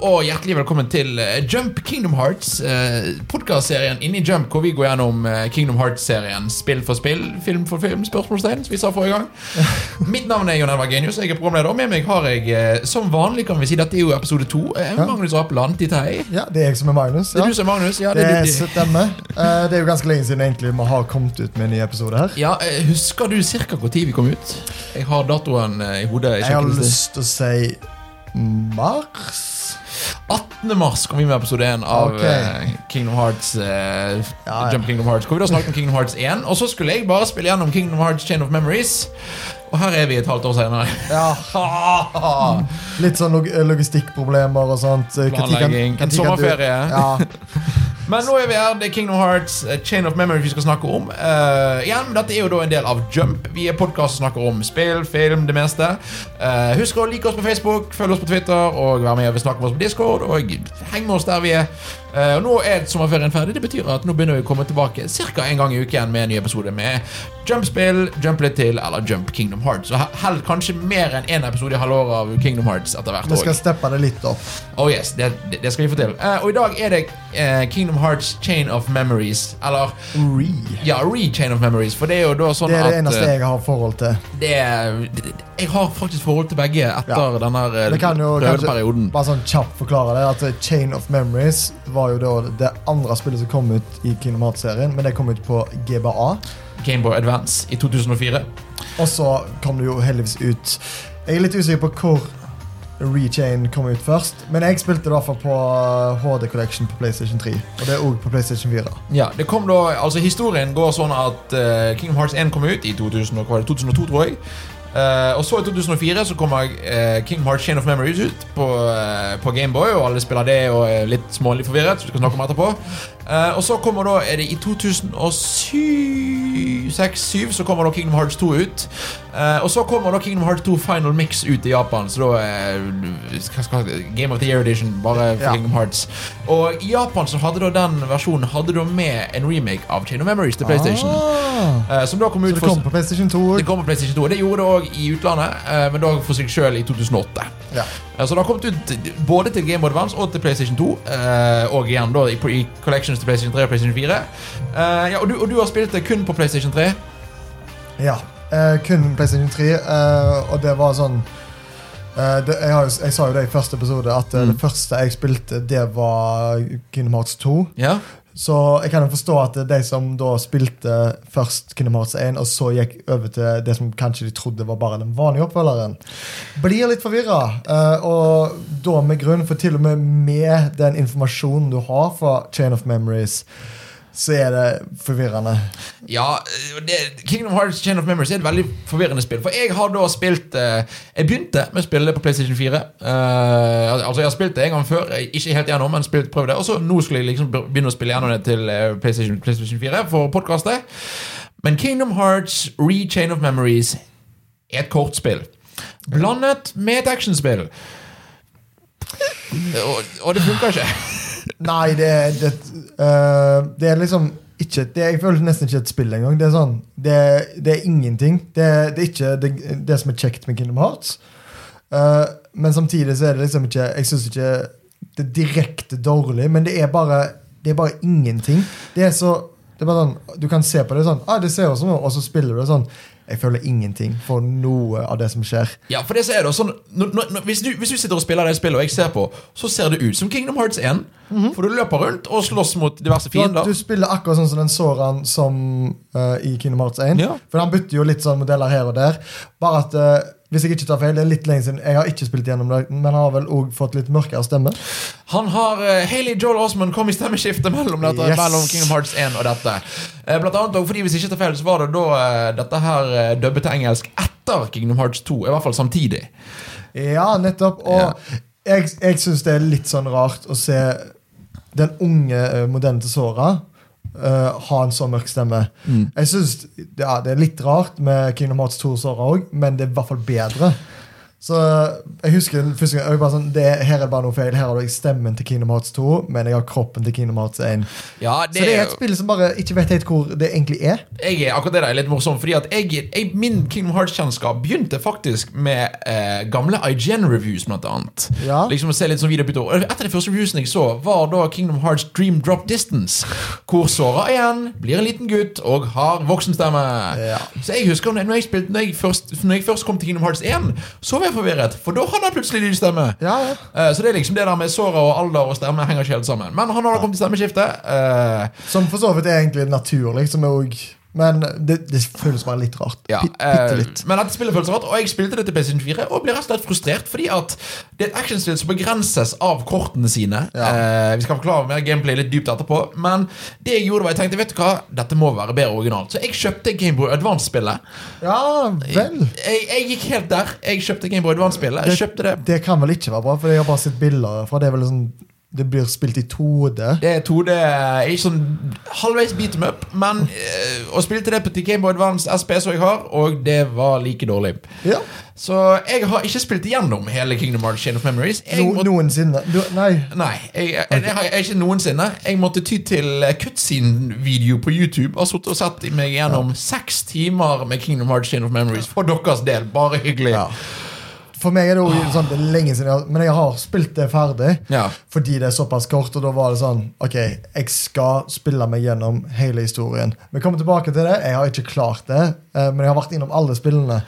og hjertelig velkommen til eh, Jump Kingdom Hearts. Uh, Podkastserien inni Jump hvor vi går gjennom eh, Kingdom Hearts-serien spill for spill, film for film, spørsmålstegn, som vi sa forrige gang. Mitt navn er Jon Elvar Genius, jeg er programleder. Og med meg har jeg, eh, som vanlig, kan vi si, dette er jo episode to, eh, Magnus Apeland hei Ja, det er jeg som er Magnus. Det Ja. er du som er Magnus. Ja, det Det er du. stemmer. Eh, Det er jo ganske lenge siden egentlig vi har kommet ut med en ny episode her. Ja, eh, Husker du ca. når vi kom ut? Jeg har datoen eh, i hodet. Jeg har lyst til å si mars. 18. mars kom vi med episode 1 av Ok. eh, Kingdom Hearts uh, Ja, ja. Jump Kingdom Hearts Hvor vi da snakket om Kingdom Hearts 1 Og så skulle jeg bare spille gjennom Kingdom Hearts Chain of Memories Og her er vi et halvt år senere. Ja, Litt sånn log logistikkproblemer og sånt. Eh, Planlegging, en sommerferie. Ja, Men nå er vi her, det er Kingdom Hearts eh, Chain of Memories vi skal snakke om. Uh, Igjen, dette er jo da en del av Jump. Vi er podcast som snakker om spill, film, det meste. Uh, Husk å like oss på Facebook Følg oss på Twitter Og vær med og snakke med oss på Discord Og heng med oss der vi er Og nå er sommerferien ferdig Det betyr at nå begynner vi å komme tilbake Cirka en gang i uken med en ny episode Med Jump-spill, Jump litt til Eller Jump Kingdom Hearts Så held kanskje mer enn en episode i halvåret av Kingdom Hearts etter hvert Vi skal steppe det litt opp. Oh yes, det, det, det skal vi få til. Eh, og i dag er det eh, Kingdom Hearts Chain of Memories. Eller Re. ja, Re-Chain of Memories. For det er jo da sånn Det er det eneste eh, jeg har forhold til. det Jeg har faktisk forhold til begge etter Ja. denne eh, prøveperioden. bare sånn kjapt forklare det At Chain of Memories var jo da det andre spillet som kom ut i Kingdom Hearts-serien, men det kom ut på GBA. Gameboy Advance i 2004. Og så kom det jo heldigvis ut Jeg er litt usikker på hvor Rechain kom ut først, men jeg spilte det i hvert fall på HD Collection på PlayStation 3. Og det er òg på PlayStation 4. Ja, det kom da, altså Historien går sånn at eh, Kingdom Hearts 1 kom ut i 2000, hva var det, 2002, tror jeg. Eh, og så i 2004 så kommer uh, King Hearts Chain of Memories ut på, uh, på Gameboy, og alle spiller det og er litt smålig forvirret. Så vi skal snakke om etterpå Eh, Og så kommer da, er det i 2006-2007 så kommer da Kingdom Hearts 2 ut. Uh, og så kommer da Kingdom Hearts 2 Final Mix ut i Japan. Så da er Game of the Year Edition bare for Ja. Kingdom Hearts. Og i Japan så hadde da den versjonen Hadde da med en remake av Chain of Memories til PlayStation. Ah, Uh, som da kom ut så det for kom på PlayStation 2 det kom på PlayStation 2. Det gjorde det òg i utlandet, men da for seg sjøl i 2008. Ja. Så det har kommet ut både til Game of Advance og til PlayStation 2. eh, Og igjen da i, i collections til PlayStation 3 og PlayStation 4. Uh, Ja, og, du, og du har spilt det kun på PlayStation 3? ja. Uh, kun PlayStation 3, uh, og det var sånn eh, det, jeg, har, jeg sa jo det i første episode, at eh, Mm. det første jeg spilte, det var Kingdom Hearts 2. Ja. Så jeg kan jo forstå at de som da spilte først Kingdom Hearts 1, og så gikk over til det som kanskje de trodde var bare den vanlige oppfølgeren, blir litt forvirra. og da med grunn, for til og med med den informasjonen du har fra Chain of Memories, så er det forvirrende. Ja, eh, det, Kingdom Hearts Chain of Memories er et veldig forvirrende spill. For jeg har da spilt eh, Jeg begynte med å spille det på PlayStation 4. Eh, altså Jeg har spilt det en gang før, eh, ikke helt gjennom, men spilt, prøvd det. Og så nå skulle jeg liksom begynne å spille gjennom det til PlayStation, PlayStation 4 for podkastet. Men Kingdom Hearts Re-Chain of Memories er et kortspill. Blandet med et actionspill. Og, og det funker ikke. Nei, det, det, uh, det er liksom ikke det, Jeg føler nesten ikke et spill engang. Det er sånn Det, det er ingenting. Det, det er ikke det, det som er kjekt med Kingdom Hearts. Uh, men samtidig så er det liksom ikke Jeg syns ikke det er direkte dårlig, men det er bare Det er bare ingenting. Det er så det er bare sånn, Du kan se på det sånn ah, Det ser ut som og så spiller du det sånn. Jeg føler ingenting for noe av det som skjer. Ja, for det så er det sånn når, når, hvis, du, hvis du sitter og spiller det spillet, og jeg ser på, så ser det ut som Kingdom Hearts 1. For du løper rundt og slåss mot diverse fiender. du spiller akkurat sånn som den såren som uh, i Kingdom Hearts 1. Ja. For han bytter jo litt sånn modeller her og der. Bare at eh, hvis jeg ikke tar feil, det er litt lenge siden Jeg har ikke spilt gjennom det, men har vel òg fått litt mørkere stemme. Han har uh, Haley Joel Osmond kom i stemmeskiftet mellom, dette, Yes. mellom Kingdom Hearts 1 og dette. Uh, blant annet, fordi Hvis jeg ikke tar feil, så var det da uh, dette her uh, dubbet til engelsk etter Kingdom Hearts 2. I hvert fall samtidig. Ja, nettopp. Og yeah. jeg, jeg syns det er litt sånn rart å se den unge til Sora eh, ha en så mørk stemme. Jeg synes ja, Det er litt rart med Kingdom Hearts 2 og Sora òg, men det er i hvert fall bedre. Så jeg husker den første gang jeg bare sånn, det, Her er det bare noe feil. Her har du stemmen til Kingdom Hearts 2, men jeg har kroppen til Kingdom Hearts 1. Ja, Så det er et spill som bare ikke vet helt hvor det egentlig er. jeg er akkurat det der er litt morsomt, fordi at jeg, jeg, min Kingdom Hearts-kjennskap begynte faktisk med eh, gamle IGN-reviews, blant annet. Ja. Liksom å se litt sånn video på Et av de første reviewsene jeg så, var da Kingdom Hearts Dream Drop Distance. Hvor Sora igjen blir en liten gutt og har voksenstemme. Ja. Så jeg husker når jeg, spilte, når, jeg først, når jeg først kom til Kingdom Hearts 1, så var jeg forvirret, for da hadde han plutselig lydstemme. Ja, ja. Uh, Så det er liksom det der med Sora og alder og stemme henger ikke helt sammen. Men han har da kommet til stemmeskiftet. Uh, Som for så vidt er egentlig naturlig. Som er også, men det, det føles bare litt rart. Ja, Bitte litt. eh, men dette spillet føles rart, og jeg spilte det til PlayStation 4 og ble rett og slett frustrert fordi at det er et actionspill som begrenses av kortene sine. Ja. Eh, vi skal forklare mer gameplay litt dypt etterpå, men det jeg gjorde var jeg tenkte vet du hva, dette må være bedre originalt. Så jeg kjøpte Gameboy Advance-spillet. Ja vel. Jeg, jeg gikk helt der. Jeg kjøpte Gameboy Advance-spillet. Det Det kan vel ikke være bra, for jeg har bare sett bilder fra det. er vel sånn, det blir spilt i 2D. Det er 2D, ikke sånn halvveis beat them up, men å spille til det på Gameboy Advance SP som jeg har, og det var like dårlig. Ja. Så jeg har ikke spilt igjennom hele Kingdom Hearts Chain of Memories. No, måtte- noensinne. Du, nei. Nei, jeg, jeg, jeg, har jeg ikke noensinne. Jeg måtte ty til eh, cutscene-video på YouTube. Har sittet og sett meg gjennom seks timer med Kingdom Hearts Chain of Memories for deres del. Bare hyggelig. Ja. For meg er det jo sånn, det er lenge siden, jeg har, men jeg har spilt det ferdig. Ja. Fordi det er såpass kort, og da var det sånn Ok, jeg skal spille meg gjennom hele historien. Vi kommer tilbake til det. Jeg har ikke klart det, eh, men jeg har vært innom alle spillene.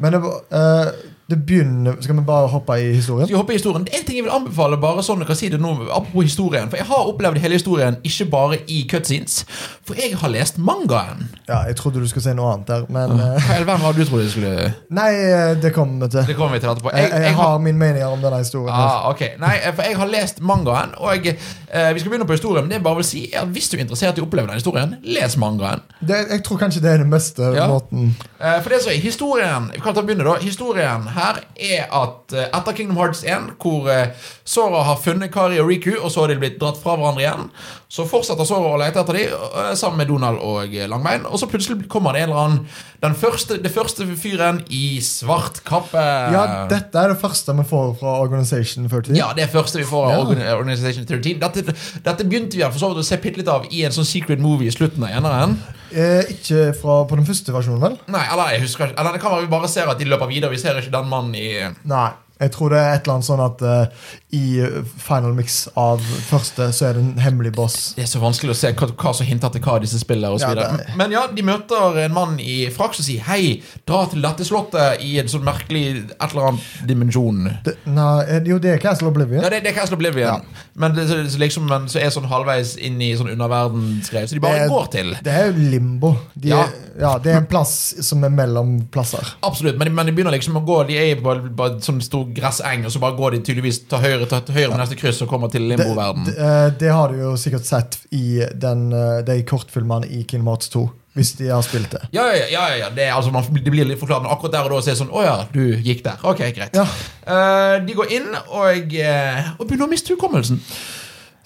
Men det, var, eh, det begynner Skal vi bare hoppe i historien? Skal vi hoppe i historien? Det er en ting jeg vil anbefale, bare sånn dere si det nå, apropos historien. For jeg har opplevd hele historien, ikke bare i cutscenes. For jeg har lest mangaen. Ja, Jeg trodde du skulle si noe annet der, men eh, Hva i all verden var det du trodde du skulle Nei, eh, det kommer vi til. Det kommer vi til etterpå. Jeg, jeg, har mine meninger om denne historien. Ah, ok, Nei, for jeg har lest mangaen, og eh, vi skal begynne på historien. Men det jeg bare vil si er at hvis du er interessert i å oppleve den historien, les mangaen. Det, jeg tror kanskje det er den beste Ja. måten. Eh, for det som er historien Vi kan ta begynne da Historien her er at eh, etter Kingdom Hearts 1, hvor eh, Sora har funnet Kari og Riku, og så har de blitt dratt fra hverandre igjen, så fortsetter Sora å lete etter dem eh, sammen med Donald og Langbein. Og så plutselig kommer det en eller annen Den første, det første fyren i svart kappe. Ja, dette er det første vi får fra Organization 13. Ja, det er første vi får av Ja. Organization 13. Dette, dette begynte vi for så vidt å se bitte litt av i en sånn secret movie i slutten av eneren. Eh, ikke fra, på den første versjonen, vel? Nei, eller jeg husker ikke Eller det kan være vi bare ser at de løper videre. Vi ser ikke den mannen i Nei. Jeg tror det er et eller annet sånn at eh, i final mix av første så er det en hemmelig boss. Det er så vanskelig å se hva, hva som hinter til hva disse spiller. Og så Ja, det Men ja, de møter en mann i frakk som sier hei, dra til dette slottet i en sånn merkelig et eller annet dimensjon. Det, nei, eh, jo, det er Castle Oblivion. Ja, det, det er Castle Oblivion. Ja. Men det så, liksom, men så er sånn halvveis inn i sånn underverdensgreier. Så de bare er- går til. Det er jo limbo. De, Ja. ja. Det er en plass som er mellom plasser. Absolutt, men, men de begynner liksom å gå De er på, på en sånn stor gresseng, og så bare går de tydeligvis til høyre, til, til høyre med neste kryss og kommer til limboverden. det, det, det har du jo sikkert sett i den, eh, de kortfilmene i Kingdom Hearts 2. Hvis de har spilt det. Ja, ja, ja, ja. Det, altså, man, det blir litt forklart, men akkurat der og da så er det sånn Å ja, du gikk der. Ok, greit. Ja. Eh, de går inn og, eh, og begynner å miste hukommelsen.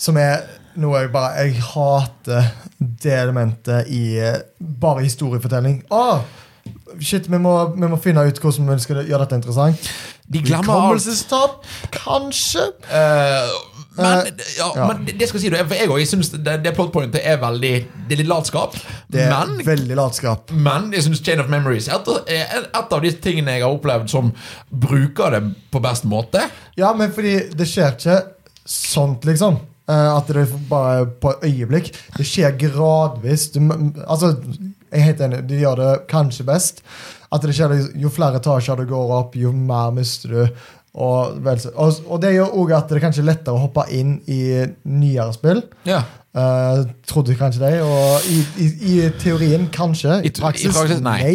Som er noe jeg bare Jeg hater det elementet i eh, bare historiefortelling. Åh, shit, vi må, vi må finne ut hvordan vi skal gjøre dette interessant. De glemmer alt. Kanskje? Uh, men, Eh, ja, ja. men det, det skal si, du, for jeg jeg synes det, det plotpointet er veldig Det er litt latskap. Det er Men veldig latskap. Men jeg synes Chain of Memories er et, er et av de tingene jeg har opplevd som bruker det på best måte. Ja, men fordi det skjer ikke sånt, liksom. Eh, At det er bare på øyeblikk. Det skjer gradvis. Du, altså, jeg er helt enig, de gjør det kanskje best. At det skjer Jo flere etasjer du går opp, jo mer mister du. Og, og, og det gjør òg at det er kanskje lettere å hoppe inn i nyere spill. Ja Eh, trodde kanskje det. Og i, i, i teorien kanskje. I t- i praksis, nei. nei.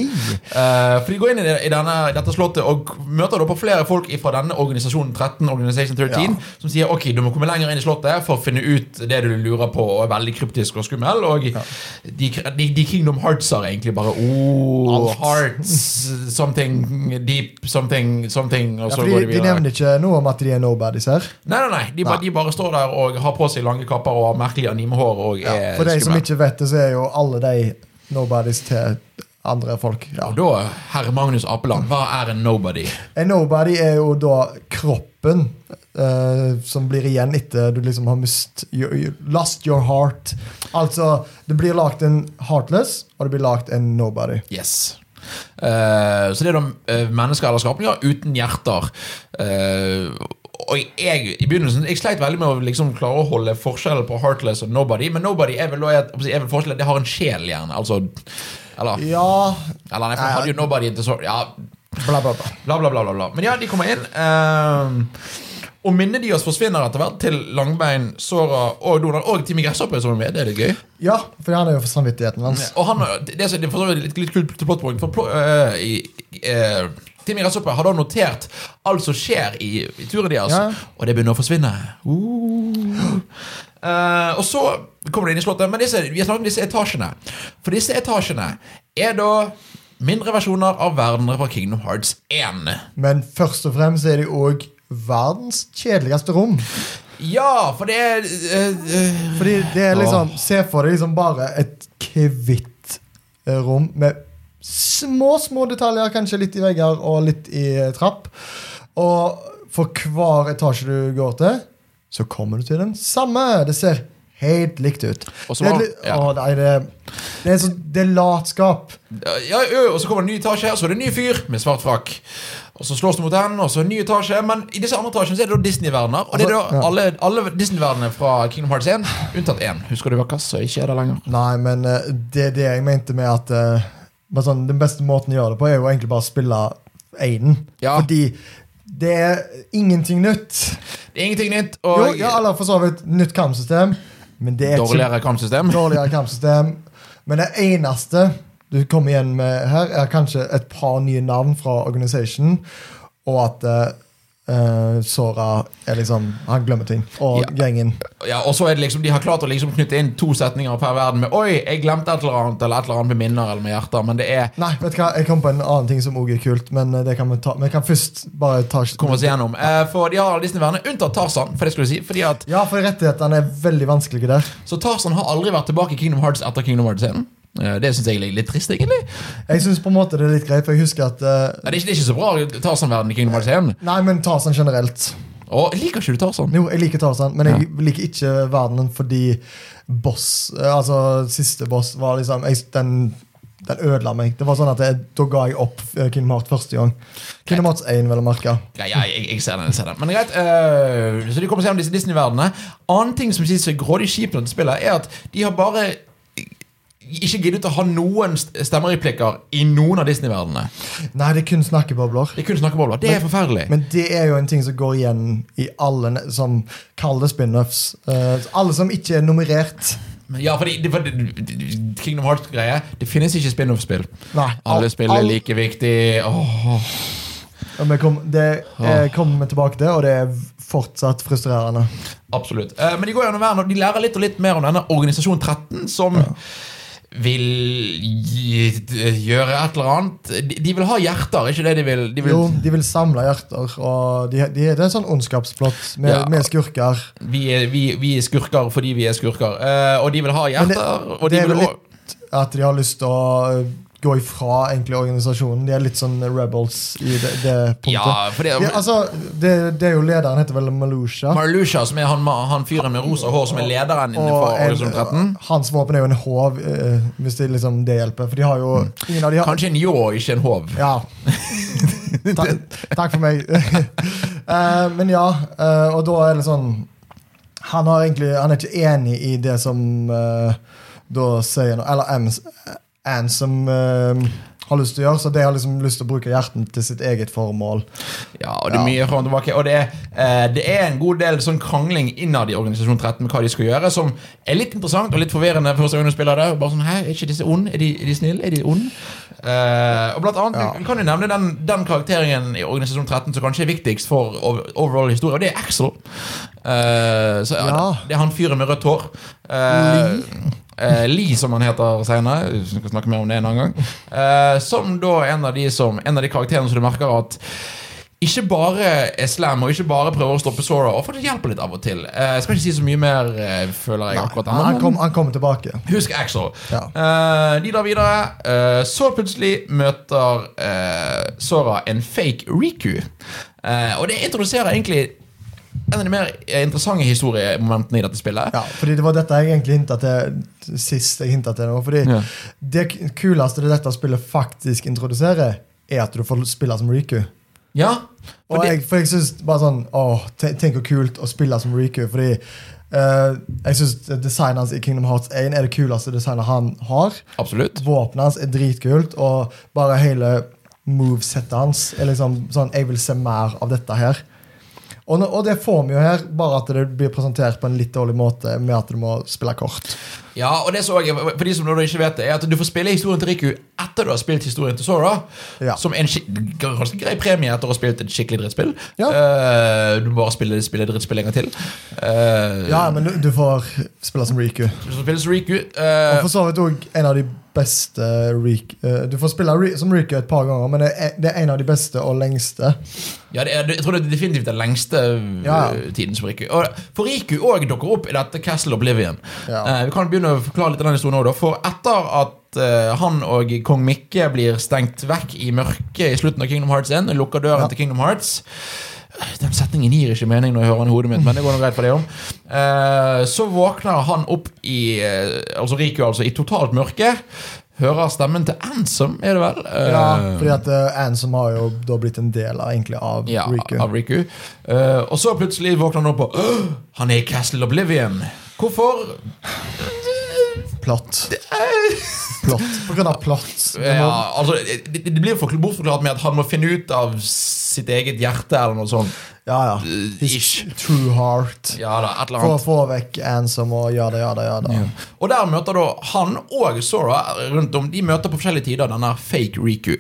Uh, for De går inn i, denne, dette slottet og møter da på flere folk fra denne organisasjonen 13, Organization 13 Ja. som sier ok, du må komme lenger inn i slottet for å finne ut det du lurer på, og er veldig kryptisk og skummel. Og de, de, de Kingdom Hearts har egentlig bare Oh, Alt. hearts, something deep, something, something Og Ja, så fordi går de de nevner ikke noe om at de er nobodies her. Nei, nei, nei. De, Nei. de bare står der og har på seg lange kapper og har merkelig animehår og er For de som ikke vet det, så er jo alle de nobodies til andre folk. Ja. Og da, herre Magnus Apeland, hva er en nobody? En nobody er jo da kroppen uh, som blir igjen etter du liksom har mist you, you lost your heart. Altså, det blir lagt en heartless, og det blir lagt en nobody. Yes. Uh, så det er da eh, mennesker eller skapninger uten hjerter. Eh, og jeg i begynnelsen Jeg sleit veldig med å liksom klare å holde forskjellen på Heartless og Nobody. Men Nobody er vel, jeg, jeg vil forskjellen Det har en sjel, gjerne. Altså Eller, Ja eller nei, for hadde jo Nobody så Ja, Bla, bla, bla. bla, bla, bla. bla. Men ja, de kommer inn. eh, og de oss forsvinner etter hvert til Langbein, Sora og Donald. Og Timmy Gresshoppe som er med. Det er litt gøy. Ja, for han er jo for samvittigheten hans. Og han, det er så- det er litt, kult point, for øh, i, øh, Timmy Gresshoppe har da notert alt som skjer i, i turen deres, Ja. og det begynner å forsvinne. Uh. Uh, og så kommer det inn i slottet. Men disse, vi har snakket om disse etasjene. For disse etasjene er da mindre versjoner av verdener fra Kingdom Hearts 1. Men først og fremst er det òg verdens kjedeligste rom. Ja, for det er uh, Fordi det er liksom Se for deg liksom bare et hvitt eh, rom med små, små detaljer, kanskje litt i vegger og litt i trapp. Og for hver etasje du går til, så kommer du til den samme. Det ser helt likt ut. Så det, er var- litt- ja. å, nei, det, det, er så, det er latskap. Ja, ja, og så kommer det en ny etasje, og så er det en ny fyr med svart frakk. Og så slås du mot den, og så en ny etasje. Men i disse andre etasjene så er det da Disney-verdener. Og det er da Altså, ja. alle, alle Disney-verdenene fra Kingdom Hearts 1, unntatt én. Husker du hva kassa ikke er der lenger? Nei, men eh, det er det jeg mente med at eh, bare sånn, Den beste måten å gjøre det på, er jo egentlig bare å spille Aiden. Ja. Fordi det er ingenting nytt. Det er ingenting nytt. Jo, Og ja, eller for så vidt nytt kampsystem, men det er dårligere kampsystem. dårligere kampsystem. Men det eneste du kommer igjen med her, er kanskje et par nye navn fra Organization, og at eh, eh, Sora er liksom Han glemmer ting. Og Ja. gjengen. Ja, og så er det liksom De har klart å liksom knytte inn to setninger per verden med 'Oi, jeg glemte et eller annet', eller et eller annet med minner eller med hjerter. Men det er Nei, vet du hva, jeg kom på en annen ting som òg er kult, men eh, det kan vi ta. Men jeg kan først bare ta kommer oss gjennom. Uh, for de har alle Disney-verdenene, unntatt Tarzan. For det skulle jeg si Fordi at Ja, for rettighetene er veldig vanskelige der. Så Tarzan har aldri vært tilbake i Kingdom Hearts etter Kingdom Hearts 1. Eh, det syns jeg er litt trist, egentlig. Jeg syns på en måte det er litt greit, for jeg husker at uh, Nei, det, er ikke, det er ikke så bra Tarzan-verden i Kingdom Hearts 1. Nei, men Tarzan generelt. Å, liker ikke du Tarzan? Jo, jeg liker Tarzan, men jeg liker ikke verdenen fordi boss eh, Altså, siste boss var liksom jeg, den, den ødela meg. Det var sånn at jeg, Da ga jeg opp eh, Kingdom Hearts første gang. Kingdom Hearts 1, vel å merke. Ja, ja, jeg, jeg ser den. jeg ser den Men greit, eh, Så de kommer seg gjennom disse Disney-verdenene. Annen ting som synes er grådig kjipt med dette spillet, er at de har bare ikke giddet å ha noen st- stemmereplikker i noen av Disney-verdenene. Nei, det er kun snakkebobler. De kun snakkebobler. Det er forferdelig. Men det er jo en ting som går igjen i alle som kaller det spin-offs. Uh, alle som ikke er nummerert. Ja, fordi det, for Kingdom Hearts-greie Det finnes ikke spin-off-spill. Alle spill er all- like viktig. Åh. Vi kom, det eh, kommer vi tilbake til, og det er fortsatt frustrerende. Absolutt. Eh, men de går gjennom verden, og de lærer litt og litt mer om denne Organisasjon 13, som vil gjøre et eller annet. De, de vil ha hjerter, ikke det de vil? De vil Jo, de vil samle hjerter, og de, de, det er en sånn ondskapsplott med, Ja. med skurker. vi, er, vi, vi er skurker fordi vi er skurker. Uh, og de vil ha hjerter. det, og de det vil litt at de har lyst til å uh, gå ifra egentlig organisasjonen. De er litt sånn rebels i det, det punktet. Ja, for det, Ja, altså, det, det er jo lederen heter vel Malusha. Malusha, som er han, han fyren med rosa hår, som er lederen innenfor Organisasjon 13. hans våpen er jo en håv, eh, hvis det, liksom, det hjelper. For de har jo ingen av de har, Kanskje en ljå, ikke en håv. Ja. Ta, takk for meg. uh, men ja, uh, og da er det sånn Han har egentlig Han er ikke enig i det som uh, da sier noe Eller Ans- som uh, har lyst til å gjøre, så de har liksom lyst til å bruke hjerten til sitt eget formål. Ja, og det er mye frem og tilbake. Og det er, eh, det er en god del sånn krangling innad i Organisasjon 13 med hva de skal gjøre, som er litt interessant og litt forvirrende for oss du spiller det. Bare sånn, Hæ, er ikke disse onde? Er de, er de snille? Er de onde? Eh, og blant annet, Ja. Kan jo nevne den, den karakteren i Organisasjon 13 som kanskje er viktigst for ov- overall historie, og det er Axel. Eh, så, ja. Det er han fyren med rødt hår. Lee, som han heter senere. Vi skal snakke mer om det en annen gang. Eh, som da en av de som En av de karakterene som du merker at ikke bare er slam og ikke bare prøver å stoppe Sora, og faktisk hjelper litt av og til. Eh, skal ikke si så mye mer, eh, føler jeg. akkurat Han, han, ennå, kom, han kommer tilbake. Husk Axel. Ja. Eh, de drar videre. Eh, så plutselig møter eh, Sora en fake Riku. Eh, og det introduserer egentlig en av de mer interessante historiemomentene i dette spillet. Ja, fordi Det var dette jeg egentlig hinta til sist. jeg hintet til nå, fordi Ja. Det kuleste det dette spillet faktisk introduserer, er at du får spille som Riku. Ja, Og jeg, for jeg synes bare sånn åh, Tenk hvor kult å spille som Riku. Fordi Uh, jeg syns designet hans i Kingdom Hearts 1 er det kuleste designet han har. absolutt. Våpenet hans er dritkult, og bare hele movesettet hans er liksom sånn Jeg vil se mer av dette her. Og, og det får vi jo her, bare at det blir presentert på en litt dårlig måte med at du må spille kort. Ja, og det så jeg, for de som nå ikke vet det, er at du får spille historien til Riku etter du har spilt historien til Sora. Ja. Som en ganske grei premie etter å ha spilt et skikkelig drittspill. Ja. Uh, du må bare spille, spille drittspill en gang til. Uh, Ja, men du, du får spille som Riku. Du får spille som Riku. Uh, Og for så vidt òg en av de beste Riku uh, Du får spille Ri- som Riku et par ganger, men det er, det er en av de beste og lengste. ja, er, jeg tror det er definitivt den lengste Ja. eh, tiden som Riku. Og for Riku òg dukker opp i dette Castle Oblivion. Ja. Uh, vi kan begynne å forklare litt av den historien også. For etter at uh, han og kong Mikke blir stengt vekk i mørket i slutten av Kingdom Hearts 1, og lukker døren Ja. til Kingdom Hearts den setningen gir ikke mening når jeg hører den i hodet mitt, men det går noe greit for det om. Eh, så våkner han opp i eh, Altså Riku, altså, i totalt mørke. Hører stemmen til Ansem, er det vel? Eh, Ja, fordi at Ansom har jo da blitt en del av, egentlig av ja, Riku. av Riku. Eh, og så plutselig våkner han opp og Han er i Castle Oblivion. Hvorfor? Plott. Plott. På grunn av plott. Ja, altså, det, det blir forkl- bortforklart med at han må finne ut av sitt eget hjerte, eller noe sånt. ja, ja. Eh, His true heart. Ja da, et eller For å få vekk Ansem og ja da, ja da, ja da. Ja. Og der møter da han og Sora rundt om De møter på forskjellige tider denne fake Riku.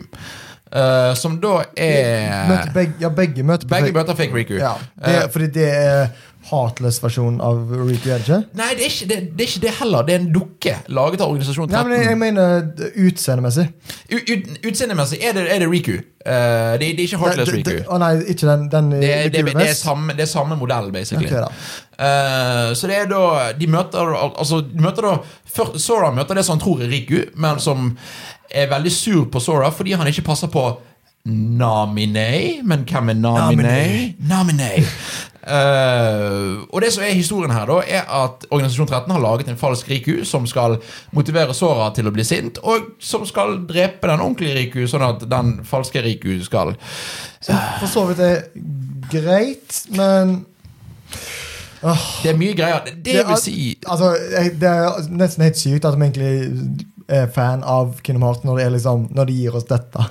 Uh, som da er Møter begge, ja, begge møter Begge fake- møter fake Riku. Ja, det, Eh, fordi det er Heartless-versjonen av Riku, er det ikke? Nei, det er, ikke, det, det er ikke det heller. Det er en dukke laget av Organisasjon Nei, men jeg, mener utseendemessig. Ut- Utseendemessig er, det- er det Riku. Uh, det, det er ikke Heartless Riku. Å nei, ikke den, den Det det, det, er samme, det er samme modell, basically. Okay. Eh, så det er da De møter Altså de møter da for, Sora møter det som han tror er Riku, men som er veldig sur på Sora fordi han ikke passer på Namine. Men hvem er Namine? Namine. Eh, og det som er historien her, da er at Organisasjon 13 har laget en falsk Riku som skal motivere Sora til å bli sint, og som skal drepe den ordentlige Riku, sånn at den falske Riku skal Så for så vidt er greit, men Det er mye greier. Det, det vil si Altså, Det er nesten helt sykt at de egentlig er fan av Kingdom Hearts når, liksom, når de gir oss dette.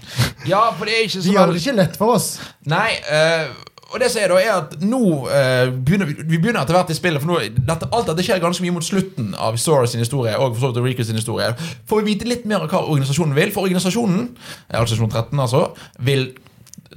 Ja, for det er ikke De gjør det ikke lett for oss. Nei, eh, og det som er da er at nå eh, begynner vi, vi begynner etter hvert i spillet For nå, dette, alt dette skjer ganske mye mot slutten av Sora sin historie Og for så vidt Rico sin historie. Får vi vite litt mer om hva organisasjonen vil? For organisasjonen, eh, organisasjon 13 altså Vil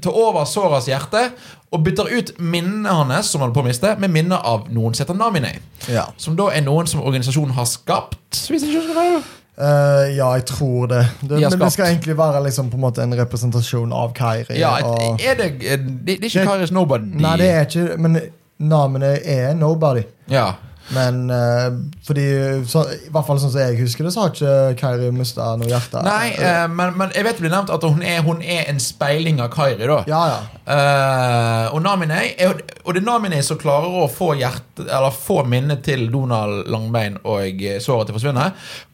ta over Soras hjerte Og bytter ut minnene hans Som han på å miste Med minner av noen som heter Namine. Ja. Som da er noen som organisasjonen har skapt. Hvis jeg ikke Eh, ja, jeg tror det. det De men det skal egentlig være liksom på en en representasjon av Kairi. Ja, og, er det, det, det er ikke Kairis Nobody nei, det er ikke Men navnet er Nobody. Ja Men uh, fordi så, I hvert fall sånn som jeg husker det, så har ikke Kairi mista noe hjerte. Nei, uh, men, men jeg vet det blir nevnt at hun er, hun er en speiling av Kairi. da Ja, ja. Uh, Og Namine er, Og det er Namine som klarer å få hjerte få minnet til Donald Langbein og såret til å forsvinne.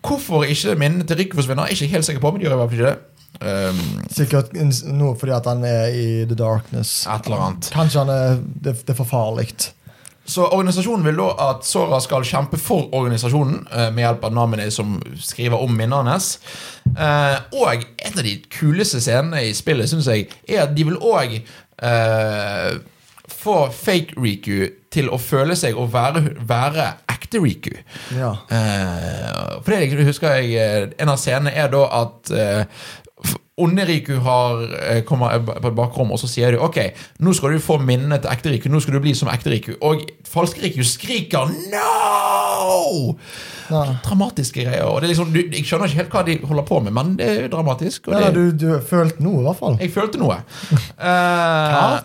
Hvorfor ikke minnet til Rikke forsvinner, er jeg ikke helt sikker på. Men de gjør i hvert fall ikke det. Um, Sikkert noe fordi at han er i The Darkness. et eller annet. Kanskje han er Det, det er for farlig. Så organisasjonen vil da at Sora skal kjempe for organisasjonen eh, med hjelp av Namine som skriver om minnene hans. Eh, og en av de kuleste scenene i spillet synes jeg er at de vil òg eh, få fake Riku til å føle seg å være, være ekte Riku. Ja. Eh, for det husker jeg eh, En av scenene er da at eh, onde Riku har, eh, kommer på et bakrom, og så sier de ok, nå skal du få minnene til ekte Riku. Nå skal du bli som ekte Riku. Og falske Riku skriker no! Ja. Dramatiske greier. og det liksom, du, Jeg skjønner ikke helt hva de holder på med, men det er dramatisk. Og Ja, det, du, du følte noe, i hvert fall. jeg følte noe. uh, Ja,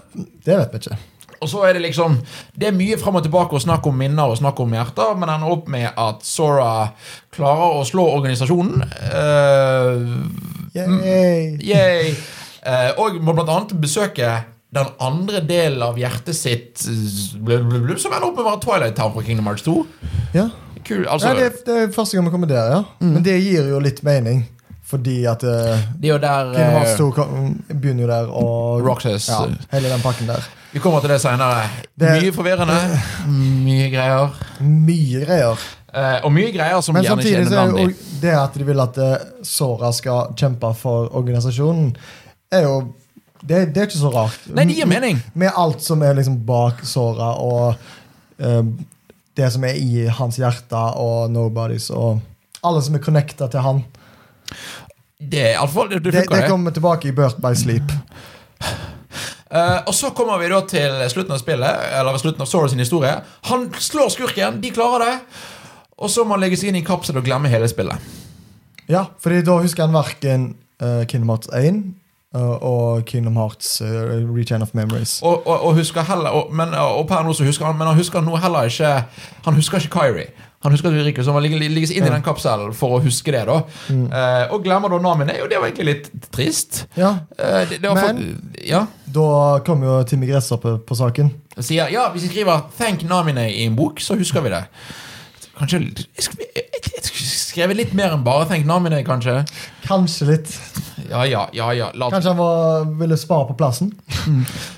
det vet vi ikke. og så er det liksom Det er mye fram og tilbake å snakke om minner og snakke om hjerter, men ender opp med at Sora klarer å slå organisasjonen. Eh, Yay. Yay! Eh, og må annet besøke den andre delen av hjertet sitt eh, Som ender opp med å være Twilight Town fra Kingdom Hearts 2. Ja. Kul, altså, ja, det, er- det er første gang vi kommer der, ja. Men det gir jo litt mening. Fordi at uh, det er der Kingdom Hearts eh, 2 kom, begynner jo der, og Roxas ja, hele den pakken der. Vi kommer til det seinere. Mye forvirrende. Mye greier. Mye greier. Eh, og mye greier som Men gjerne er samtidig så er jo det at de vil at eh, Sora skal kjempe for organisasjonen, er jo det, det er ikke så rart. Nei, det gir mening. Med alt som er liksom bak Sora, og uh, det som er i hans hjerte, og Nobodies, og alle som er connecta til han. Det iallfall det, det Det, kommer tilbake i Birth by Sleep. Uh, og så kommer vi da til slutten av spillet, eller slutten av Sora sin historie. Han slår skurken, de klarer det. Og så må han legges inn i en kapsel og glemme hele spillet. Ja, fordi da husker han verken uh, Kingdom Hearts 1 uh, og Kingdom Hearts uh, Rechain of Memories. Og, og, og husker heller og, men, per nå så husker han Men han husker nå heller ikke Han husker ikke Kyrie. Han husker at vi rikker så han må ligge- ligges inn i den kapselen for å huske det. da Eh, Og glemmer da Namine, og det var egentlig litt trist. Ja, Eh, det, det Men- for, ja Da kom jo Timmy Gresshoppe på saken. sier ja, hvis vi skriver 'Thank Namine' i en bok, så husker vi det. Kanskje skrevet litt mer enn bare tenkt navnet ditt, kanskje? Kanskje litt. Ja, ja, ja, ja. La, Kanskje han var, ville spare på plassen.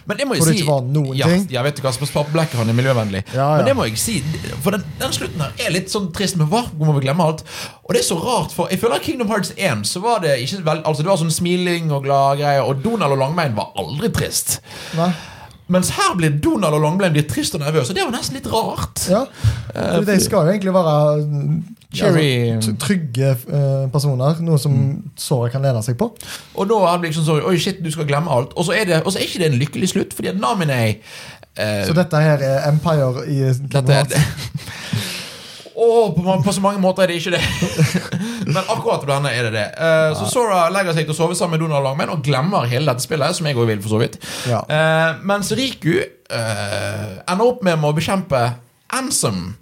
men det må jeg det si ikke var noen ja, ting. Ja, vet du hva, Spar på Black han er miljøvennlig. Ja. Men det må jeg si For den, den slutten her er litt sånn trist. Men hva? Må vi glemme alt? Og det er så rart, for jeg føler Kingdom Hearts 1 så var det ikke vel, Altså det var sånn smiling og glad greier, og Donald og Langbein var aldri trist. Nei? Mens her blir Donald og Longblame blir trist og nervøs, og det var nesten litt rart. Ja. For de skal jo egentlig være mm, altså, trygge eh, personer. Noe som såret kan lene seg på. Og da er det liksom sånn Oi, shit, du skal glemme alt. Og så er, det, og så er ikke det en lykkelig slutt, fordi at Namine eh, Så dette her er Empire i Kingdom er Hearts. Åh, på, på så mange måter er det ikke det. Men akkurat denne er det det. Eh, Så Sora legger seg til å sove sammen med Donald Langman og glemmer hele dette spillet, som jeg òg vil, for så vidt. Ja. Uh, mens Riku uh, ender opp med å bekjempe Ansem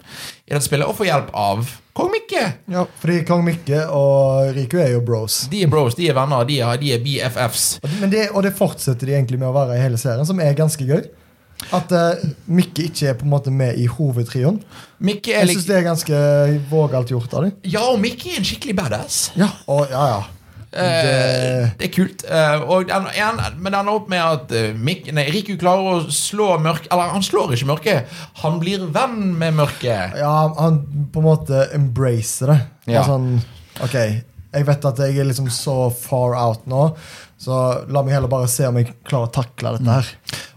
i dette spillet og få hjelp av Kong Mikke. Ja, fordi Kong Mikke og Riku er jo bros. De er bros, de er venner, de er, de er BFFs. Og Men det, og det fortsetter de egentlig med å være i hele serien, som er ganske gøy. At uh, Mikke ikke er på en måte med i hovedtrioen. Mikke er Jeg syns det er ganske vågalt gjort av dem. Ja, og Mikke er en skikkelig badass. Ja, og, ja, ja. Eh, Det, det er kult. Eh, den, en, men den ender opp med at eh, Mik nei, Riku klarer å slå mørket Eller han slår ikke mørket, han blir venn med mørket. ja, han på en måte embracer det. Ja. Sånn, ok, jeg vet at jeg er liksom så far out nå, så la meg heller bare se om jeg klarer å takle dette her.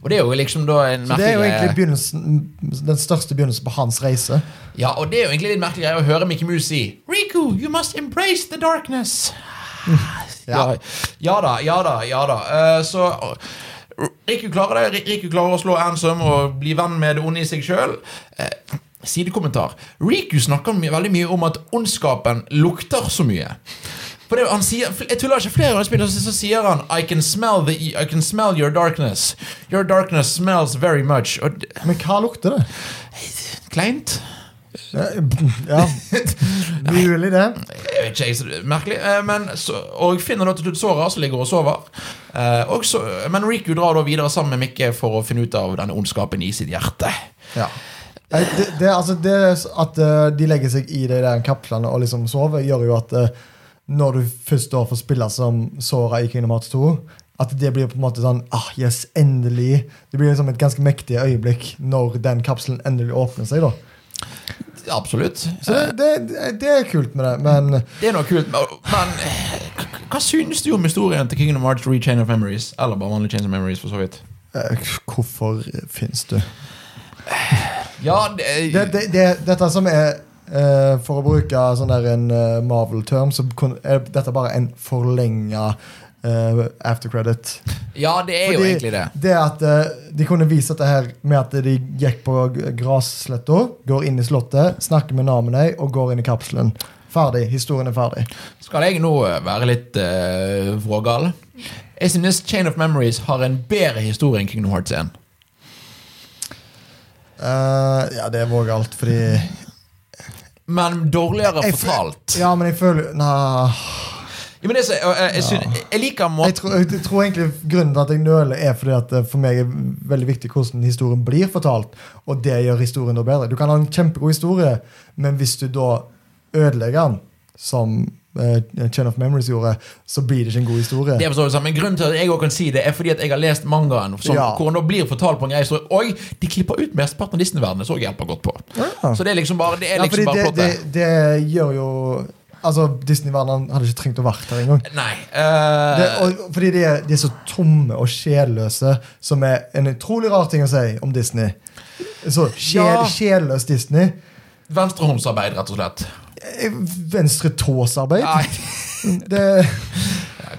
Og det er jo liksom da en merkelig... Så det er jo egentlig den største begynnelsen på hans reise. Ja, og det er jo egentlig litt merkelig greie å høre Mickey Mouse si Riku, you must embrace the darkness. ja. ja da, ja da, ja da. Uh, så uh, Riku klarer det. Riku klarer å slå Ansem og bli venn med det onde i seg sjøl. sidekommentar. Riku snakker my veldig mye om at ondskapen lukter så mye. For det, han sier, jeg tuller ikke flere ganger i spillet, så, så sier han I can, smell the, I can smell your darkness. Your darkness smells very much. Og Men hva lukter det? kleint? Ja, mulig det. Jeg vet ikke, jeg, er merkelig. Eh, Men, så, og finner da til slutt såret som ligger og sover. Eh, og så, men Riku drar da videre sammen med Mikke for å finne ut av denne ondskapen i sitt hjerte. Ja. Det, det, altså det At eh, de legger seg i de der kapslene og liksom sover, gjør jo at når du først da får spille som Sora i Kingdom Hearts 2, at det blir på en måte sånn ah, Yes, endelig. Det blir liksom et ganske mektig øyeblikk når den kapselen endelig åpner seg. da Absolutt. Så det, det, det er kult med det, men Det er noe kult. Men hva- synes du om historien til Kingdom Hearts Rechain of Memories? Eller bare vanlig Chains of Memories, for så vidt? eh, hvorfor fins du? Ja, det, Det, det, det, dette som er eh, For å bruke sånn der en uh, Marvel-term, så kun, er dette bare en forlenga uh, aftercredit. Ja, det er jo egentlig det. Det at eh, De kunne vise dette her med at de gikk på grassletta, går inn i slottet, snakker med namene og går inn i kapselen. Ferdig. Historien er ferdig. Skal jeg nå eh, være litt uh, vågal? Jeg synes Chain of Memories har en bedre historie enn Kingdom Hearts 1. Eh, ja, det er vågalt, fordi Men dårligere Jeg fortalt. Ja, men jeg føler Nei. Ja, men det, jeg, jeg, jeg, synes, jeg liker måten tror, jeg tror egentlig grunnen til at jeg nøler, er fordi at det for meg er veldig viktig hvordan historien blir fortalt. Og det gjør historien da bedre. Du kan ha en kjempegod historie, men hvis du da ødelegger den, som eh, Chain of Memories gjorde, så blir det ikke en god historie. Det forstår Men grunnen til at jeg også kan si det, er fordi at jeg har lest mangaen, som, Ja. hvor han blir fortalt på en grei historie. Og de klipper ut mesteparten av Disney-verdenen, så hjelper godt på. Ja. Så det er liksom bare, det er liksom bare det, det, det gjør jo Altså, Disney-verdenen hadde ikke trengt å være der engang. Nei. uh... Det, og, fordi de er, de er så tomme og sjelløse, som er en utrolig rar ting å si om Disney. Så sjel, Ja. sjelløs Disney. Venstrehåndsarbeid, rett og slett. Eh, Venstre tåsarbeid. Nei. Det,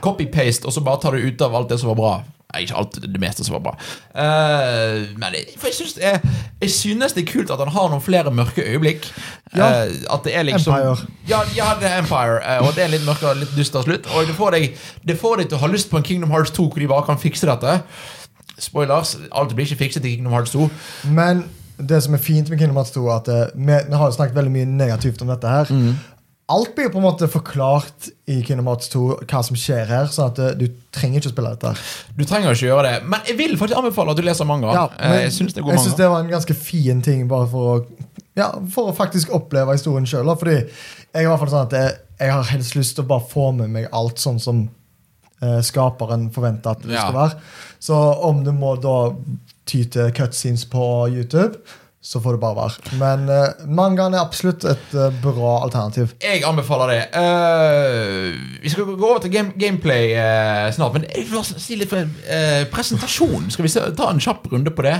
Copy-paste, og så bare tar du ut av alt det som var bra. Nei, ikke alt, det meste som var bra. Uh, men jeg, for jeg, synes det er, jeg synes det er kult at han har noen flere mørke øyeblikk. Ja. Uh, at det er liksom Empire. Ja, ja det er Empire, Uh, og det er en litt mørkere, litt dyster slutt. Og det får, deg, det får deg til å ha lyst på en Kingdom Hearts 2 hvor de bare kan fikse dette. Spoilers, alt blir ikke fikset i Kingdom Hearts 2. men det som er fint med Kingdom Hearts 2, er at eh, vi, vi har jo snakket veldig mye negativt om dette her. Mm. Alt blir på en måte forklart i Kingdom Hearts 2, hva som skjer her. Så at eh, du trenger ikke å spille dette. Du trenger ikke gjøre det, men jeg vil faktisk anbefale at du leser manga. Ja, Eh, men jeg synes det det var en ganske fin ting bare for å, ja, for å faktisk oppleve historien sjøl. Fordi jeg er i hvert fall sånn at jeg, jeg har helst lyst til å bare få med meg alt sånn som eh, skaperen forventer at det Ja. skal være. Så om du må da ty til cutscenes på YouTube, så får det bare være. Men uh, mangaen er absolutt et uh, bra alternativ. Jeg anbefaler det. Uh, vi skal gå over til game, gameplay snart. Men jeg vil si litt for presentasjon. Skal vi se, ta en kjapp runde på det?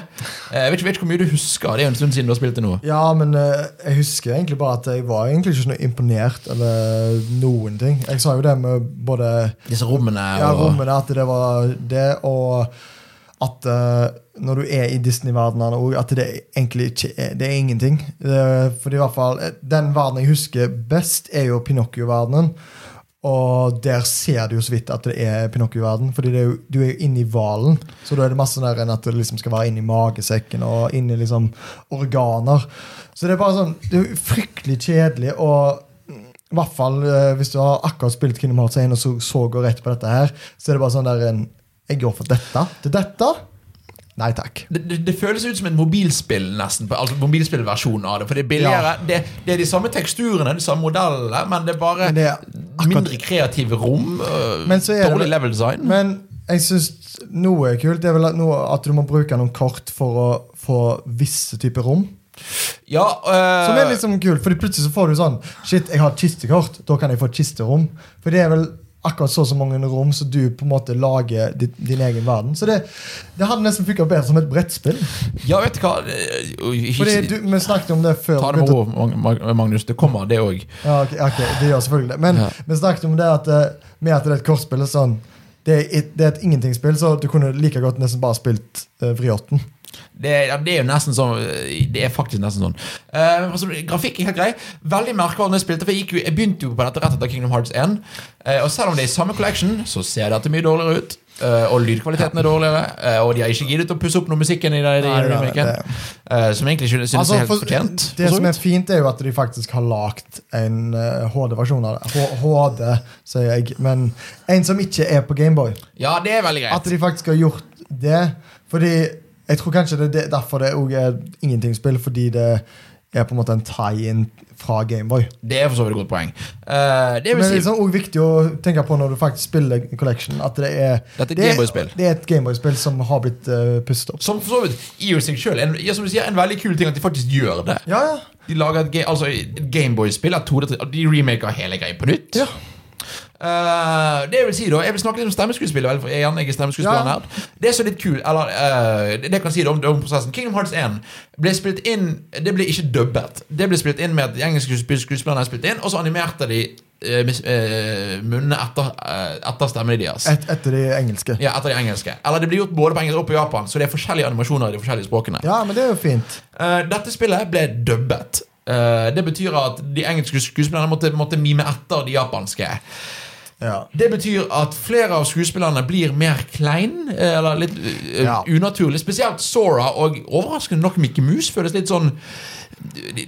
Jeg vet, ikke, hvor mye du husker. Det er jo en stund siden du har spilt det nå. Ja, men jeg husker egentlig bare at jeg var egentlig ikke så imponert eller noen ting. Jeg sa jo det med både Disse rommene Ja, rommene, at det var det, og at når du er i Disney-verdenen òg, at det egentlig ikke er Det er ingenting. Uh, for i hvert fall, eh, Den verdenen jeg husker best, er jo Pinocchio-verdenen. Og der ser du jo så vidt at det er Pinocchio-verden. Fordi er jo, du er jo inne i hvalen. Så da er det masse der enn at det liksom skal være inni magesekken og inni liksom organer. Så det er bare sånn Det er jo fryktelig kjedelig. og i hvert fall eh, hvis du har akkurat spilt Kingdom Hearts 1 og så, så går rett på dette her, så er det bare sånn der en Jeg går for dette til dette. Nei takk. det, det, det føles ut som et mobilspill, nesten. Altså mobilspillversjonen av det. For det er billigere. Det, det er de samme teksturene, de samme modellene, men det er bare er akkurat- mindre kreative rom. øh, dårlig level design. Men jeg syns noe er kult. Det er vel at, noe, at du må bruke noen kort for å få visse typer rom. ja, øh, Som er liksom kult, fordi plutselig så får du sånn Shit, jeg har et kistekort. Da kan jeg få et kisterom. For det er vel akkurat så og så mange rom så du på en måte lager din, din egen verden. Så det, det hadde nesten funka bedre som et brettspill. Ja, vet du hva Fordi du, Vi snakket om det før. Ta det med ro, Magnus. Det kommer, det òg. Ja, ok, okay, det gjør selvfølgelig det. Men Ja. vi snakket om det at eh, med at det er et kortspill sånn det er, et, det er et ingentingspill, så du kunne like godt nesten bare spilt uh, Vriotten. Det, det er jo nesten sånn Det er faktisk nesten sånn. Uh, altså, grafikk er helt grei. Veldig merkbar når jeg spilte, for jeg, jo, jeg begynte jo på dette rett etter Kingdom Hearts 1. Uh, og selv om det er i samme collection, så ser dette mye dårligere ut. Uh, og lydkvaliteten er dårligere. Uh, og de har ikke giddet å pusse opp noe musikken i det, i Nei, det, det- Uh, som egentlig synes, Altså, er helt for- fortjent. Det som er fint, er jo at de faktisk har lagd en eh, HD-versjon av det. HD, sier jeg. Men en som ikke er på Gameboy. Ja, det er veldig greit At de faktisk har gjort det. Fordi jeg tror kanskje det er derfor det òg er ingentingspill, fordi det er på en måte en tie-in fra Gameboy. Det er for så vidt et godt poeng. Uh, det Men det er liksom også viktig å tenke på når du faktisk spiller Collection, at det er Dette er et det. Det er et Gameboy-spill som har blitt uh, pustet opp. Som for så vidt i seg selv, en, en veldig kul ting at de faktisk gjør det. Ja, ja. De lager et, ga- altså, Gameboy-spill. et 2D, De remaker hele greia på nytt. Ja. Eh, det Jeg vil si da Jeg vil snakke litt om stemmeskuespillet. vel, for Jeg er gjerne stemmeskuespiller Ja. Det er så litt kult Eller uh, det, det kan jeg si da om, om prosessen. Kingdom Hearts 1 ble spilt inn Det ble ikke dubbet. Det ble spilt inn med at de engelske skuesp- skuespillerne spilte inn, og så animerte de eh, munnene etter, etter stemmene deres. Et, etter de engelske. Ja, etter de engelske. Eller det blir gjort både på engelsk og på japan, så det er forskjellige animasjoner i de forskjellige språkene. Ja, men det er jo fint. Dette spillet ble dubbet. Det betyr at de engelske skuespillerne måtte, måtte mime etter de japanske. Ja. Det betyr at flere av skuespillerne blir mer klein, eh, eller litt uh, Ja. unaturlig. Spesielt Sora og overraskende nok Mickey Mouse føles litt sånn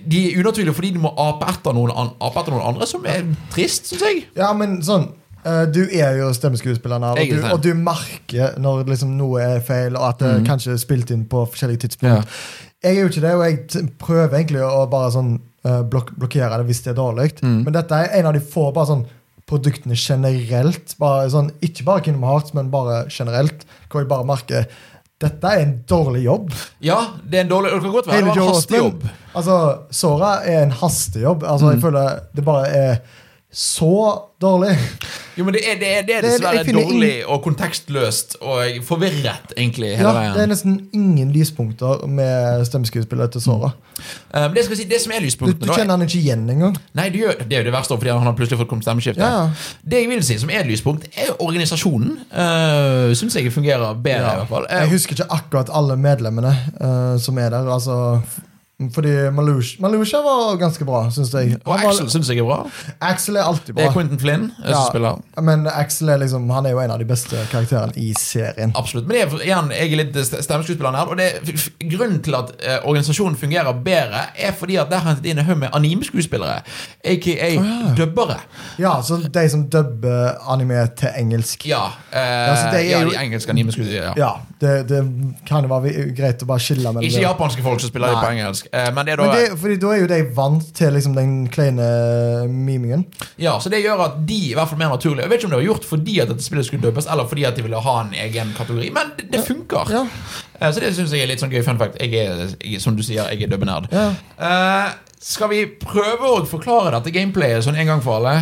de- er unaturlige fordi de må ape etter noen, an, ape etter noen andre, som er trist, syns jeg. Ja, men sånn eh, Du er jo stemmeskuespilleren her, og, og du merker når liksom noe er feil, og at det mm. kanskje er spilt inn på forskjellige tidspunkt. Jeg er jo ikke det, og jeg prøver egentlig å bare sånn blok blokkere det hvis det er dårlig. mm. Men dette er en av de få bare sånn produktene generelt. Bare sånn, ikke bare Kingdom Hearts, men bare generelt. Hvor jeg bare merker dette er en dårlig jobb. Ja, det er en dårlig Det kan godt være det var en hastejobb. Altså, Sora er en hastejobb. Altså, mm. Jeg føler det bare er så dårlig. Jo, men det er, det er, det er Det er- dessverre finner dårlig og kontekstløst og forvirret, egentlig, hele Ja, veien. det er nesten ingen lyspunkter med stemmeskuespillet til Sora. Um, det, si, det som er lyspunktene du du kjenner han ikke igjen engang. Nei, det, gjør, det er jo det verste, fordi han har plutselig fått kommet stemmeskifte. Ja, ja. Det jeg vil si som er lyspunkt, er organisasjonen. Uh, Syns jeg fungerer bedre, i hvert fall. Jeg Eh, husker ikke akkurat alle medlemmene uh, som er der. Altså, fordi Malusha, Malusha var ganske bra, syns jeg. og Axel syns jeg er bra. Axel er alltid Det er bra. Quentin Flynn som Ja. spiller. Men Axel er liksom, han er jo en av de beste karakterene i serien. Absolutt. Men det er, igjen, jeg er litt stemmeskuespilleren stemmeskuespiller her. Og det, grunnen til at eh, organisasjonen fungerer bedre, er fordi at der har hentet inn en haug med animeskuespillere. Aka ja. dubbere. Ja, så de som dubber anime til engelsk. Ja, eh, Ja, er ja de engelske animeskuespillerne. Ja. Ja, det, det kan jo være greit å bare skille mellom Ikke japanske folk som spiller Nei. på engelsk. Eh, men det er da Men det, fordi da er jo de vant til liksom den kleine mimingen. Ja, så det gjør at de i hvert fall mer naturlige. Jeg vet ikke om det var gjort fordi at dette spillet skulle døpes, eller fordi at de ville ha en egen kategori, men det, det funker. Ja. Eh, Så det syns jeg er litt sånn gøy fun fact. Jeg er, jeg, som du sier, jeg er dubbenerd. Ja. Eh, skal vi prøve å forklare dette gameplayet sånn en gang for alle?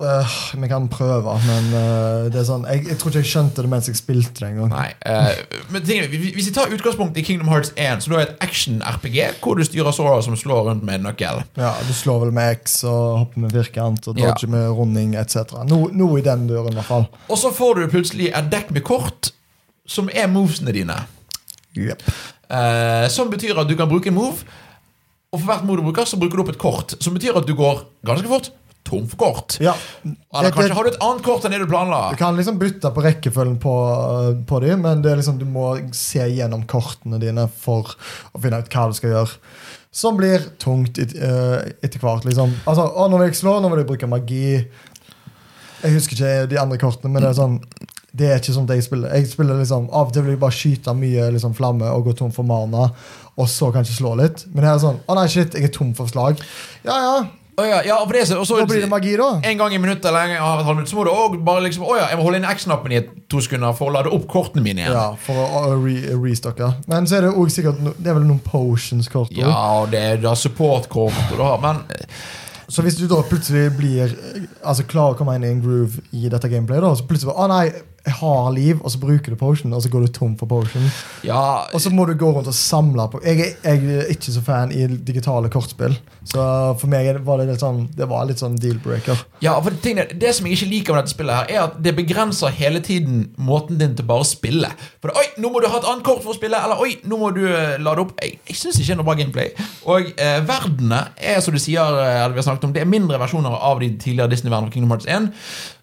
Øh, vi kan prøve, men uh, det sånn jeg, jeg tror ikke jeg skjønte det mens jeg spilte det engang. Nei. eh, men ting, hvis vi tar utgangspunkt i Kingdom Hearts 1, så du har et action-RPG, hvor du styrer Sora som slår rundt med en nøkkel. Ja, Du slår vel med X og hopper med firkant og Ja. med runding etc. No, noe i den døren, i hvert fall. Og så får du plutselig et dekk med kort, som er movesene dine. Yep. Uh, som betyr at du kan bruke en move, og for hvert move du bruker, så bruker du opp et kort. Som betyr at du går ganske fort tom kort. Ja. Eller kanskje har du et annet kort enn det du planla. Du kan liksom bytte på rekkefølgen på, øh, på dem, men det liksom, du må se gjennom kortene dine for å finne ut hva du skal gjøre. Som blir tungt et, øh, etter hvert. liksom. Altså, å, Nå vil jeg slå, nå vil jeg bruke magi. Jeg husker ikke de andre kortene, men det er sånn det er ikke sånn jeg spiller. Jeg spiller liksom, Av og til vil jeg bare skyte mye liksom, flamme og gå tom for mana, og så kanskje slå litt. Men her er sånn Å nei, shit, jeg er tom for slag. Ja, ja. Å ja, ja, for det, er så- og så- Da blir det magi, da. En gang i minuttet eller en gang i et halvt minutt, så må du også bare liksom Å ja, jeg må holde inn X-knappen i to sekunder for å lade opp kortene mine igjen. Ja, For å, re restocke. Men så er det også sikkert no, Det er vel noen potions-kort. Ja, og det er da support-kort og Men Så hvis du da plutselig blir eh, Altså klarer å komme inn i en groove i dette gameplayet, da, så plutselig bare, Å nei, har liv, og så bruker du potion, og så går du tom for potion. ja Og så må du gå rundt og samle på Jeg jeg er ikke så fan i digitale kortspill, så for meg var det litt sånn Det var litt sånn deal-breaker. Ja, for det, tingene, det som jeg ikke liker med dette spillet, her er at det begrenser hele tiden måten din til bare å spille. For det, Oi, nå må du ha et annet kort for å spille, eller oi, nå må du eh, lade opp. Jeg, jeg syns ikke det er noe bra gameplay. Og eh, verdenene er, som du sier, eh, eller vi har snakket om, det er mindre versjoner av de tidligere Disney-verdenene Kingdom Hearts 1.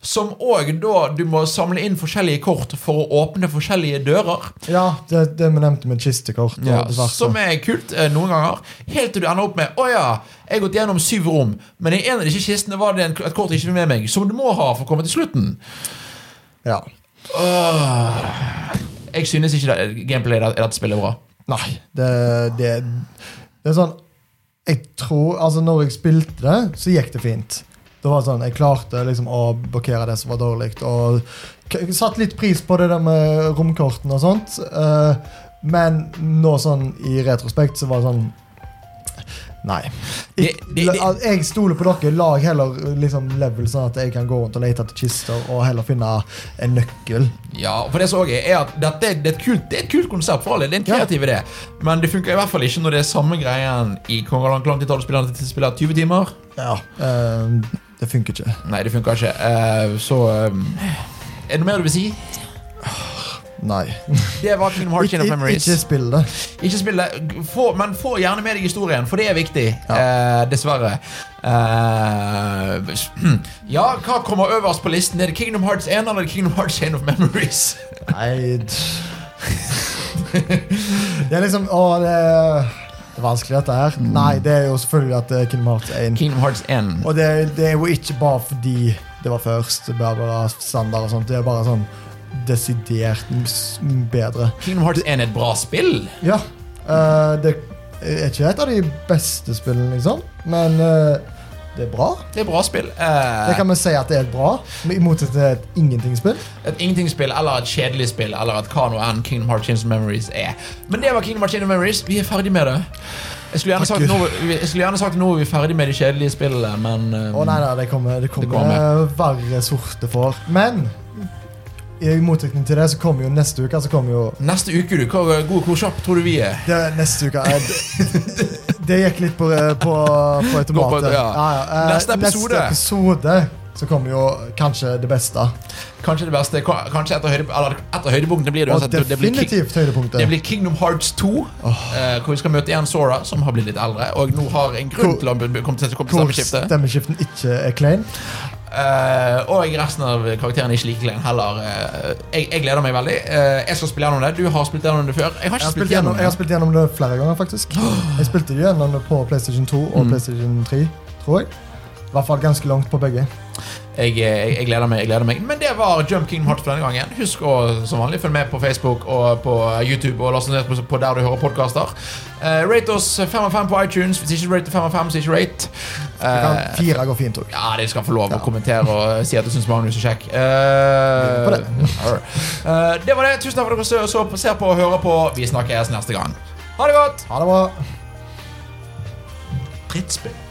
Som òg da du må samle inn forskjellige kort for å åpne forskjellige dører. Ja, det, det vi nevnte med kistekort. Ja, som er kult eh, noen ganger. Helt til du ender opp med Å ja, jeg har gått gjennom syv rom, men i en av disse kistene var det en, et kort jeg ikke fikk med meg, som du må ha for å komme til slutten. Ja. Åh. Jeg synes ikke det, gameplayet i dette spillet er bra. Nei, det, det, det er sånn Jeg tror, altså Når jeg spilte det, så gikk det fint. Det var sånn, Jeg klarte liksom å blokkere det som var dårlig. Og satt litt pris på det der med romkortene og sånt. eh, men nå sånn i retrospekt så var det sånn Nei. Al- jeg stoler på dere. Lag heller liksom, level, sånn at jeg kan gå rundt og lete etter kister og heller finne en nøkkel. Ja, for det så jeg er at dette, det, er et kult, det er et kult konsept for alle. Det er en Ja. kreativ idé. Men det funker i hvert fall ikke når det er samme greien i Kongaland Klang lang tid tar det å spille til spiller 20 timer? Ja. eh, det funker ikke. Nei, det funker ikke. Eh, så eh, Er det noe mer du vil si? Nei. Det var Kingdom Hearts Chain of Memories. ikke spill det. Ikke spill det, få, men få gjerne med deg historien, for det er viktig. Eh, dessverre. Eh, ja, hva kommer øverst på listen? Er det Kingdom Hearts 1 eller Kingdom Hearts Chain of Memories? Nei Det er liksom Å, det det er vanskelig, dette her. Nei, det er jo selvfølgelig at det er Kingdom Hearts 1. Kingdom Hearts 1. Og det, det er jo ikke bare fordi det var først. Bare standard og sånt. Det er bare sånn desidert bedre. Kingdom Hearts 1 er et bra spill. Ja. Uh, det er ikke et av de beste spillene, liksom, men eh, det er bra. Det er bra spill. Eh, Det kan vi si at det er et bra, i motsetning til et ingenting-spill. Et ingenting-spill eller et kjedelig spill eller hva nå enn Kingdom Hearts Chains Memories er. Men det var Kingdom Hearts Chains Memories. Vi er ferdig med det. Jeg skulle gjerne sagt nå, jeg skulle gjerne sagt nå er vi ferdig med de kjedelige spillene, men Å um, oh, nei, nei, det kommer, det kommer, kommer. verre sorte for. Men i motsetning til det, så kommer jo neste uke så kommer jo Neste uke, du. Hvor, god, hvor kjapp tror du vi er? det, Neste uke eh, det, gikk litt på, på, på automatet. Ja. ja. eh, Neste episode. Neste episode så kommer jo kanskje det beste. Kanskje det beste Kanskje etter, høyde, eller etter høydepunktet blir det uansett. Det blir, det blir Kingdom Hearts 2, eh, hvor vi skal møte igjen Sora, som har blitt litt eldre, og nå har en grunn til å komme til til Hvor stemmeskiften ikke er klein. Eh, og resten av karakterene er ikke like klein heller. Uh, jeg, jeg gleder meg veldig. Uh, jeg skal spille gjennom det. Du har spilt gjennom det før. Jeg har Jeg har, spilt gjennom, gjennom jeg har det. spilt gjennom det flere ganger, faktisk. Jeg spilte gjennom det på PlayStation 2 og Mm. PlayStation 3, tror jeg. I hvert fall ganske langt på begge. Jeg, jeg, jeg, gleder meg, jeg gleder meg. Men det var Jump Kingdom Hearts for denne gangen. Husk å som vanlig følge med på Facebook og på YouTube og laste ned på, der du hører podkaster. rate oss fem av fem på iTunes. Hvis ikke rate rater fem av fem, så ikke rate. Uh, Eh, fire går fint òg. ja, de skal få lov å Ja. kommentere og si at du syns Magnus er kjekk. Uh, det. det var det. Tusen takk for at dere så, så, ser på og hører på. Vi snakkes neste gang. Ha det godt! Ha det bra. Drittspill.